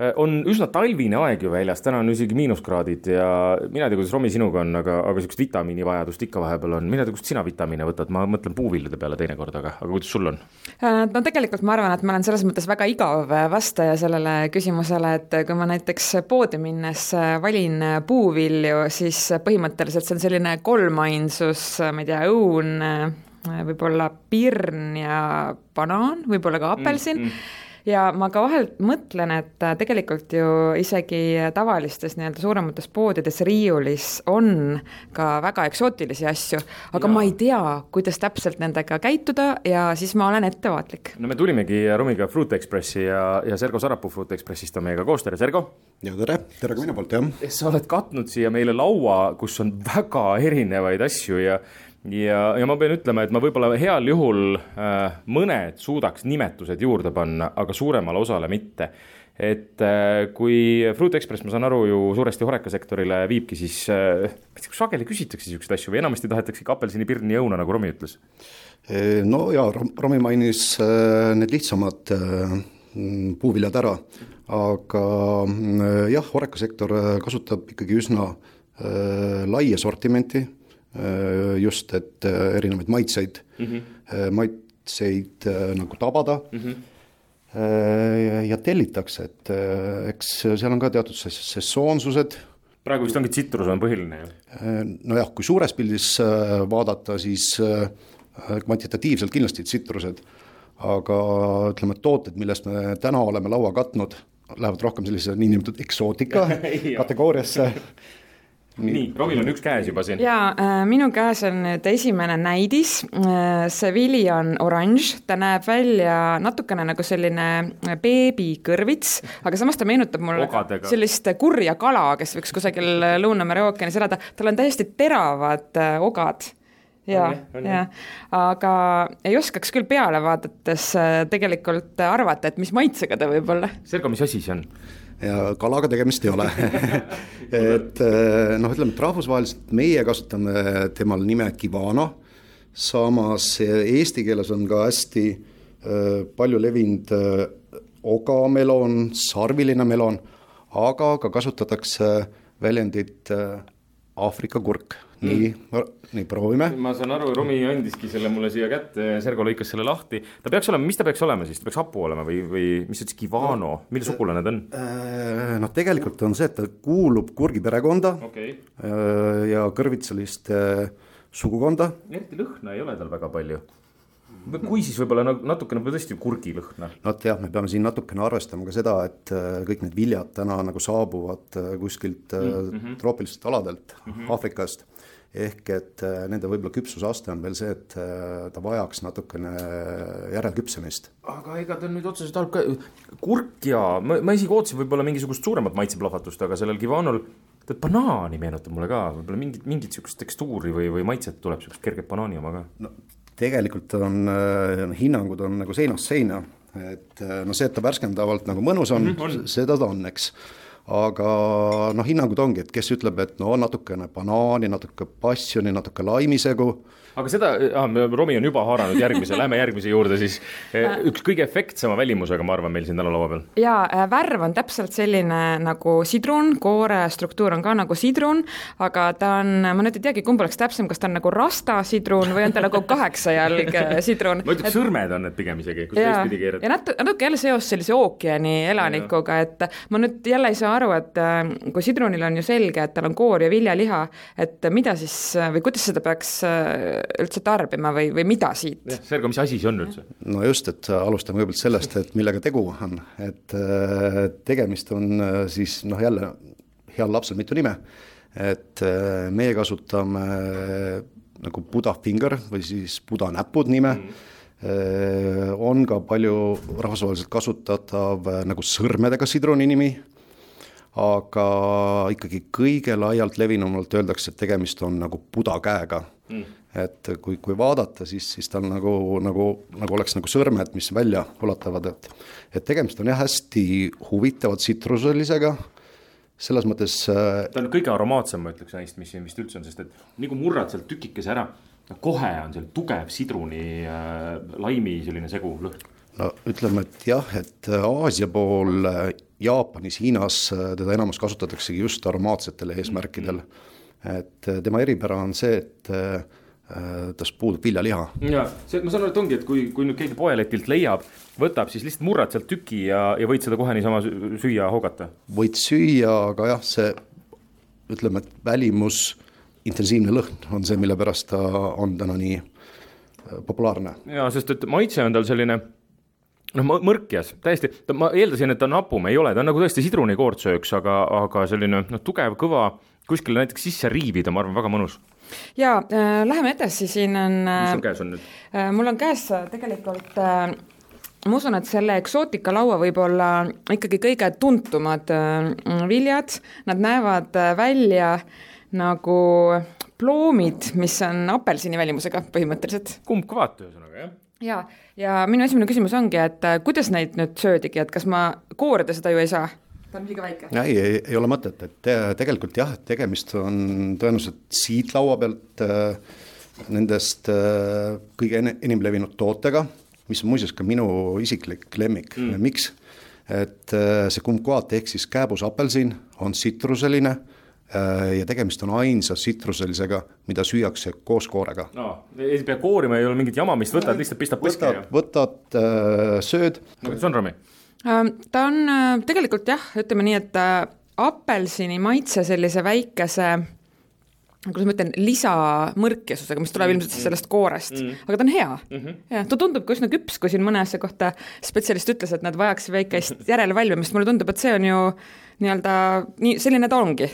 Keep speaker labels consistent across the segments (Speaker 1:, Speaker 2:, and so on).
Speaker 1: Äh, on üsna talvine aeg ju väljas, täna on isegi miinuskraadid ja mina ei tea, kuidas Romi sinuga on, aga, aga niisugust vitamiinivajadust ikka vahepeal on, mina ei tea, kust sina vitamiine võtad, ma mõtlen puuviljade peale teinekord, aga, aga kuidas sul on?
Speaker 2: Äh, no tegelikult ma arvan, et ma olen selles mõttes väga igav vastaja sellele küsimusele, et kui ma näiteks poodi minnes valin puuvilju, siis põhimõtteliselt see on selline kolmainsus, ma ei tea, õun, võib-olla pirn ja banaan, võib-olla ka apelsin mm. -hmm ja ma ka vahel mõtlen, et äh, tegelikult ju isegi tavalistes nii-öelda suuremates poodides riiulis on ka väga eksootilisi asju, aga ja. ma ei tea, kuidas täpselt nendega käituda ja siis ma olen ettevaatlik.
Speaker 1: no me tulimegi Rumiga Fruit Expressi ja, ja Sergo Sarapuu Fruit Expressist on meiega koos, tere Sergo!
Speaker 3: ja tere, tere ka minu poolt, jah!
Speaker 1: sa oled katnud siia meile laua, kus on väga erinevaid asju ja ja, ja ma pean ütlema, et ma võib-olla heal juhul äh, mõned suudaks nimetused juurde panna, aga suuremale osale mitte. et äh, kui Fruit Express, ma saan aru, ju suuresti horekasektorile viibki, siis äh, sageli küsitakse niisuguseid asju või enamasti tahetakse ikka apelsini, pirni ja õuna, nagu Romi ütles?
Speaker 3: no jaa, Romi mainis äh, need lihtsamad äh, puuviljad ära, aga äh, jah, horekasektor kasutab ikkagi üsna laia sortimenti Äh, just, et äh, erinevaid maitseid mm, -hmm. maitseid nagu tabada mm. -hmm ja tellitakse, et eks seal on ka teatud sesoonsused.
Speaker 1: praegu vist ongi tsitrus on põhiline ju?
Speaker 3: nojah, kui suures pildis vaadata, siis kvantitatiivselt kindlasti tsitrused, aga ütleme, tooted, millest me täna oleme laua katnud, lähevad rohkem sellise niinimetatud eksootika kategooriasse
Speaker 1: nii, Rovil on üks käes juba siin.
Speaker 2: jaa äh,, minu käes on nüüd esimene näidis äh,, see vili on oranž, ta näeb välja natukene nagu selline beebikõrvits, aga samas ta meenutab mulle Ogadega. sellist kurja kala, kes võiks kusagil Lõuna-Mere ookeanis elada, tal on täiesti teravad äh, ogad ja, ja, aga ei oskaks küll peale vaadates äh, tegelikult arvata, et mis maitsega ta võib olla.
Speaker 1: Sergo, mis asi see on?
Speaker 3: Ja kalaga tegemist ei ole. Et eh, noh, ütleme, et rahvusvaheliselt meie kasutame temal nime Kivano, samas eesti keeles on ka hästi äh, palju levinud äh, ogamelon, sarviline melon, aga ka kasutatakse väljendit Aafrika kurk nii nii proovime.
Speaker 1: ma saan aru, Rumi andiski selle mulle siia kätte, Sergo lõikas selle lahti. ta peaks olema, mis ta peaks olema siis, ta peaks hapu olema või, või mis sa ütlesid, Kivano, mille sugulane ta on?
Speaker 3: Äh, noh, tegelikult on see, et ta kuulub kurgiperekonda okay. Äh, ja kõrvitsaliste sugukonda.
Speaker 1: eriti lõhna ei ole tal väga palju kui siis võib-olla natukene või tõesti kurgilõhna?
Speaker 3: vot jah, me peame siin natukene arvestama ka seda, et äh, kõik need viljad täna nagu saabuvad kuskilt mm -hmm. troopilistelt aladelt mm -hmm. Aafrikast ehk et äh, nende võib-olla küpsusaste on veel see, et äh, ta vajaks natukene järelküpsemist.
Speaker 1: aga ega ta nüüd otseselt halb ka, kurk ja ma, ma isegi ootasin võib-olla mingisugust suuremat maitseplahvatust, aga sellel Givanol tead, banaani meenutab mulle ka, võib-olla mingit, mingit sihukest tekstuuri või, või maitset tuleb, sihukest kerget banaani oma ka.
Speaker 3: no tegelikult on äh,, hinnangud on nagu seinast seina, et no see, et ta värskendavalt nagu mõnus on mm, -hmm, seda ta on, eks aga noh, hinnangud ongi, et kes ütleb, et no natukene banaani, natuke passjoni, natuke laimisegu
Speaker 1: aga seda ah,, Romi on juba haaranud järgmise, lähme järgmise juurde siis. Eh, üks kõige efektsema välimusega, ma arvan, meil siin täna laua peal.
Speaker 2: jaa, äh, värv on täpselt selline nagu sidrun, koore struktuur on ka nagu sidrun, aga ta on, ma nüüd ei teagi, kumb oleks täpsem, kas ta on nagu rasta sidrun või on ta nagu kaheksajalg äh, sidrun.
Speaker 1: ma ütleks et... sõrmed on need pigem isegi, kus teistpidi keerad.
Speaker 2: ja natuke, natuke jälle seos sellise ookeani elanikuga, et ma nüüd jälle ei saa aru, et äh, kui sidrunil on ju selge, et tal on koor ja viljaliha, et mida siis või kuidas seda peaks üldse tarbima või, või mida siit?
Speaker 1: Sergo, mis asi see on üldse?
Speaker 3: no just, et alustame kõigepealt sellest, et millega tegu on, et äh, tegemist on äh, siis noh, jälle heal lapsel mitu nime, et äh, meie kasutame nagu Buddha finger või siis Buddha näpud nime mm., on ka palju rahvusvaheliselt kasutatav nagu sõrmedega sidruni nimi, aga ikkagi kõige laialt levinumalt öeldakse, et tegemist on nagu Buddha käega. Mm. Et kui, kui vaadata, siis, siis tal nagu, nagu, nagu oleks nagu sõrmed, mis välja ulatavad, et et tegemist on jah, hästi huvitava tsitruselisega, selles mõttes
Speaker 1: äh, ta on kõige aromaatsem, ma ütleks neist, mis siin vist üldse on, sest et nii kui murrad sealt tükikese ära, kohe on seal tugev sidruni äh, laimi selline segu lõhn.
Speaker 3: no ütleme, et jah, et Aasia pool äh, Jaapanis, Hiinas teda enamus kasutataksegi just aromaatsetel eesmärkidel. et tema eripära on see, et tast puudub viljaliha.
Speaker 1: ja see, ma saan aru, et ongi, et kui, kui nüüd keegi poeletilt leiab, võtab, siis lihtsalt murrad sealt tüki ja, ja võid seda kohe niisama süüa hoogata?
Speaker 3: võid süüa, aga jah, see ütleme, et välimus, intensiivne lõhn on see, mille pärast ta on täna nii populaarne.
Speaker 1: jaa, sest et maitse on tal selline noh, mõrkjas, täiesti, ma eeldasin, et ta on hapum, ei ole, ta on nagu tõesti sidrunikoortsööks, aga, aga selline noh, tugev, kõva, kuskile näiteks sisse riivida, ma arvan, väga mõnus.
Speaker 2: ja äh, läheme edasi, siin on
Speaker 1: mis sul käes on nüüd
Speaker 2: äh,? mul on käes tegelikult äh, ma usun, et selle eksootikalaua võib olla ikkagi kõige tuntumad äh, viljad, nad näevad äh, välja nagu ploomid, mis on apelsini välimusega põhimõtteliselt.
Speaker 1: kumbkvaat ühesõnaga, jah?
Speaker 2: ja, ja minu esimene küsimus ongi, et äh, kuidas neid nüüd söödigi, et kas ma koorida seda ju ei saa? ta on liiga väike.
Speaker 3: ei, ei, ei ole mõtet, et te, tegelikult jah, et tegemist on tõenäoliselt siit laua pealt äh, nendest äh, kõige enim levinud tootega, mis on muuseas ka minu isiklik lemmik mm., miks? et äh, see kumquat ehk siis kääbus apelsin on tsitruseline Äh, ja tegemist on ainsa tsitruselisega, mida süüakse koos koorega.
Speaker 1: no ei pea koorima, ei ole mingit jamamist, võtad lihtsalt, pistad põske
Speaker 3: ja. võtad äh,, sööd.
Speaker 1: no kuidas on, Rami?
Speaker 2: Ähm, ta on äh, tegelikult jah, ütleme nii, et äh, apelsini maitse sellise väikese kuidas ma ütlen, lisamõrkjasusega, mis tuleb ilmselt sellest koorest mm, -hmm. aga ta on hea mm. -hmm. jah, ta tundub ka üsna küps, kui siin mõne asja kohta spetsialist ütles, et nad vajaks väikest järelevalvimist, mulle tundub, et see on ju nii-öelda nii, selline ta ongi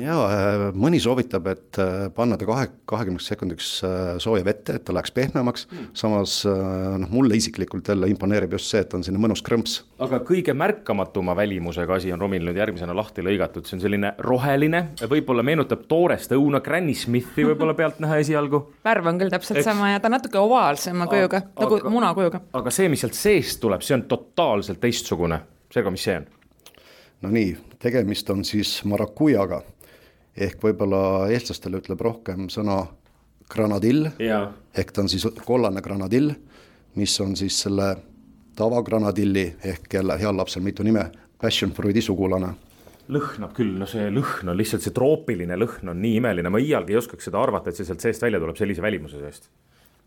Speaker 3: jaa, äh, mõni soovitab, et äh, panna ta kahe, kahekümneks sekundiks äh, sooja vette, et ta läheks pehmemaks mm., samas noh, mulle isiklikult jälle imponeerib just see, et on selline mõnus krõmps.
Speaker 1: aga kõige märkamatuma välimusega asi on Romil nüüd järgmisena lahti lõigatud, see on selline roheline, võib-olla meenutab toorest õuna, Granny Smithi võib-olla pealtnäha esialgu.
Speaker 2: värv on küll täpselt Eks... sama ja ta on natuke ovaalsema kujuga, nagu munakujuga.
Speaker 1: aga see, mis sealt seest tuleb, see on totaalselt teistsugune, seega, mis see on?
Speaker 3: no nii, tegemist on siis marakujaga ehk võib-olla eestlastele ütleb rohkem sõna granadill, ehk ta on siis kollane granadill, mis on siis selle tavagranadilli ehk jälle heal lapsel mitu nime, passion fruit'i sugulane.
Speaker 1: Lõhnab küll, no see lõhn on lihtsalt see troopiline lõhn on nii imeline, ma iialgi ei oskaks seda arvata, et see sealt seest välja tuleb sellise välimuse seest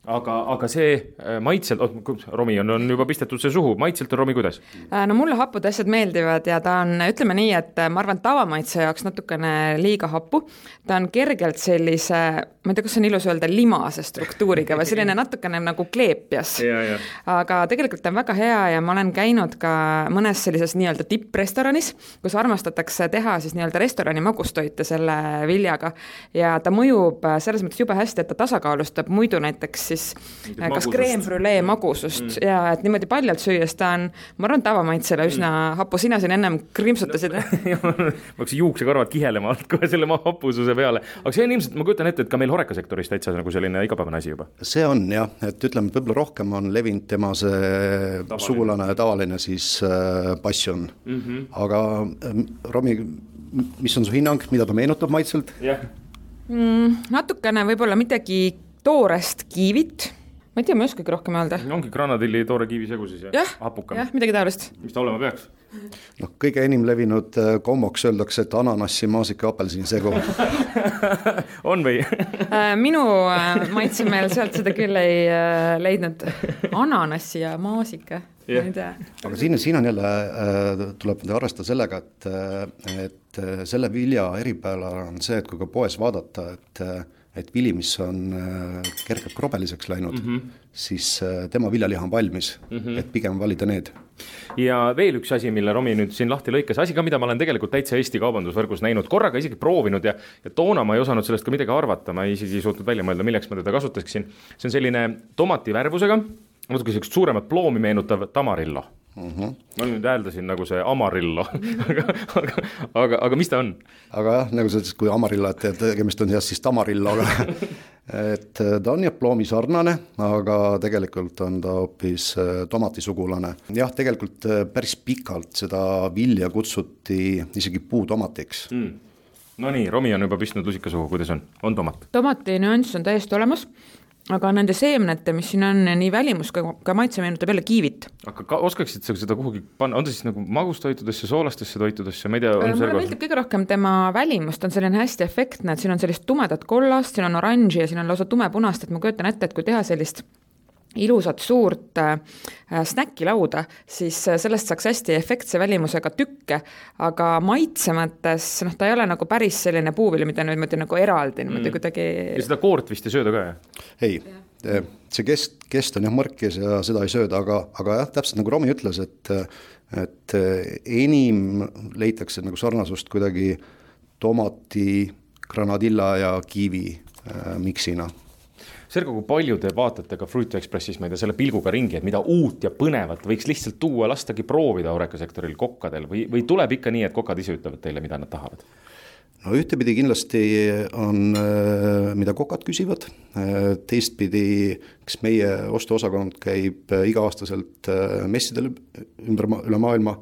Speaker 1: aga, aga see äh, maitselt oh,, Romi on, on juba pistetud see suhu, maitselt on Romi kuidas?
Speaker 2: Äh, no mulle hapud asjad meeldivad ja ta on, ütleme nii, et äh, ma arvan, tavamaitse jaoks natukene liiga hapu. ta on kergelt sellise, ma ei tea, kas on ilus öelda limase struktuuriga või selline natukene nagu kleepjas. aga tegelikult ta on väga hea ja ma olen käinud ka mõnes sellises nii-öelda tipprestoranis, kus armastatakse teha siis nii-öelda restorani magustoite selle viljaga ja ta mõjub selles mõttes jube hästi, et ta tasakaalustab muidu näiteks siis Mingit kas kreembrülee magusust mm. ja et niimoodi paljalt süües ta on, ma arvan, tavamaitsele üsna mm. hapu, sina siin ennem krimpsutasid
Speaker 1: ma hakkasin juuksekarvad kihelema alt kohe selle hapususe peale, aga see on ilmselt, ma kujutan ette, et ka meil horekasektoris täitsa nagu selline igapäevane asi juba.
Speaker 3: see on jah, et ütleme, et võib-olla rohkem on levinud tema see tavaline. sugulane, tavaline siis äh, passion mm, -hmm. aga äh, Romi, mis on su hinnang, mida ta meenutab maitselt?
Speaker 1: jah
Speaker 2: mm,. natukene võib-olla midagi toorest kiivit, ma ei tea, ma ei oskagi rohkem öelda.
Speaker 1: ongi granadilli toore kiivi segu siis
Speaker 2: jah? jah, midagi taolist.
Speaker 1: mis ta olema peaks?
Speaker 3: noh, kõige enim levinud äh, komboks öeldakse, et ananassi, maasika, apelsini segu
Speaker 1: on või
Speaker 2: äh, minu äh, maitsemeel sealt seda küll ei leidnud. ananassi ja maasika yeah.,
Speaker 3: aga siin, siin on jälle tuleb arvestada sellega, et, et selle vilja eripära on see, et kui ka poes vaadata, et et vili, mis on äh, kergelt krobeliseks läinud mm, -hmm. siis äh, tema viljaliha on valmis mm, -hmm. et pigem valida need.
Speaker 1: ja veel üks asi, mille Romi nüüd siin lahti lõikas, asi ka, mida ma olen tegelikult täitsa Eesti kaubandusvõrgus näinud, korraga isegi proovinud ja, ja toona ma ei osanud sellest ka midagi arvata, ma isegi ei suutnud välja mõelda, milleks ma teda kasutaksin. see on selline tomati värvusega, natuke niisugust suuremat ploomi meenutav tamarillo mm. -hmm. ma nüüd hääldasin nagu see Amarillo aga, aga, aga, aga mis ta on?
Speaker 3: aga jah, nagu sa ütlesid, kui Amarillo, et tegemist on jah siis Tamarilloga et äh, ta on jah ploomi sarnane, aga tegelikult on ta hoopis äh, tomatisugulane. jah, tegelikult äh, päris pikalt seda vilja kutsuti isegi puutomatiks mm
Speaker 1: no nii, Romi on juba pistnud lusika suhu, kuidas on, on tomat?
Speaker 2: tomati nüanss on täiesti olemas aga nende seemnete, mis siin on, nii välimus kui ka maitse meenutab jälle kiivit.
Speaker 1: aga ka, oskaksid sa seda kuhugi panna, on ta siis nagu magustoitudesse, soolastesse toitudesse, ma ei tea, on
Speaker 2: mulle meeldib kõige rohkem tema välimus, ta on selline hästi efektne, et siin on sellist tumedat kollast, siin on oranži ja siin on lausa tumepunast, et ma kujutan ette, et kui teha sellist ilusat suurt äh, snäkilauda, siis äh, sellest saaks hästi efektse välimusega tükke, aga maitse mõttes noh, ta ei ole nagu päris selline puuvili, mida niimoodi nagu eraldi niimoodi mm. kuidagi.
Speaker 1: ja seda koort vist ei sööda ka, jah?
Speaker 3: ei, see kest, kest on jah mõrkis ja seda ei sööda, aga, aga jah, täpselt nagu Romi ütles, et et enim leitakse nagu sarnasust kuidagi tomati, granadilla ja kiivi äh, miksina
Speaker 1: Sergo, kui palju te vaatate ka Fruit Expressis, ma ei tea, selle pilguga ringi, et mida uut ja põnevat võiks lihtsalt tuua, lastagi proovida orekasektoril kokkadel või, või tuleb ikka nii, et kokad ise ütlevad teile, mida nad tahavad?
Speaker 3: no ühtepidi kindlasti on, äh, mida kokad küsivad, äh, teistpidi, eks meie ostuosakond käib äh, iga-aastaselt messidel ümber, üle maailma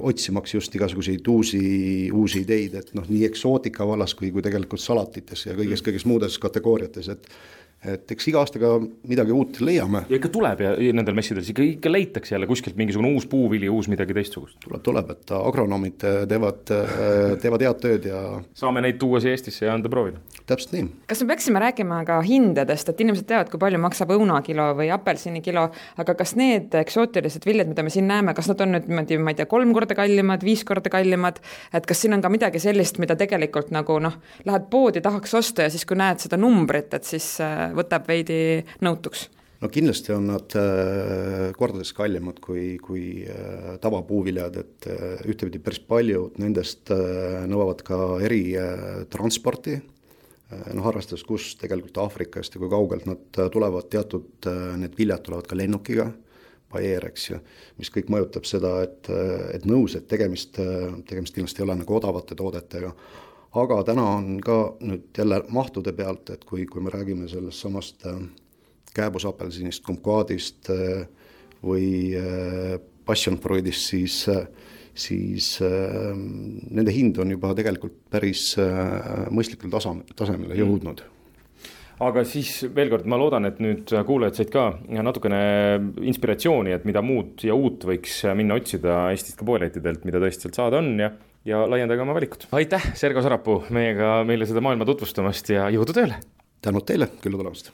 Speaker 3: otsimaks just igasuguseid uusi, uusi ideid, et noh, nii eksootika vallas kui, kui tegelikult salatites ja kõiges, kõiges muudes kategooriates, et et eks iga aastaga midagi uut leiame.
Speaker 1: ja ikka tuleb ja nendel messidel ikka, ikka leitakse jälle kuskilt mingisugune uus puuvili, uus midagi teistsugust.
Speaker 3: tuleb, tuleb, et agronoomid teevad, teevad head tööd ja.
Speaker 1: saame neid tuua siia Eestisse ja anda proovida.
Speaker 3: täpselt nii.
Speaker 2: kas me peaksime rääkima ka hindadest, et inimesed teavad, kui palju maksab õunakilo või apelsinikilo, aga kas need eksootilised viljad, mida me siin näeme, kas nad on nüüd niimoodi, ma ei tea, kolm korda kallimad, viis korda kallimad, et kas siin on ka midagi sellist, mida tegelikult nagu noh, lähed poodi, tahaks osta ja siis, kui näed seda numbrit, et siis võtab veidi nõutuks?
Speaker 3: no kindlasti on nad äh, kordades kallimad kui, kui äh, tavapuuviljad, et äh, ühtepidi päris paljud nendest nõuavad ka eritransporti, noh arvestades, kus tegelikult Aafrikast ja kui kaugelt nad tulevad, teatud need viljad tulevad ka lennukiga, Bayer, eks ju, mis kõik mõjutab seda, et, et nõus, et tegemist, tegemist kindlasti ei ole nagu odavate toodetega aga täna on ka nüüd jälle mahtude pealt, et kui, kui me räägime sellest samast äh, kääbusapelsinist, kumkvaadist äh, või äh, passionfruidist, siis siis nende hind on juba tegelikult päris mõistlikul tasa, tasemele mm. jõudnud
Speaker 1: aga siis veel kord, ma loodan, et nüüd kuulajad said ka natukene inspiratsiooni, et mida muud ja uut võiks minna otsida Eestist ka poelettidelt, mida tõesti sealt saada on ja ja laiendage oma valikut. aitäh, Sergo Sarapuu, meiega, meile seda maailma tutvustamast ja jõudu tööle!
Speaker 3: tänud teile külla tulemast!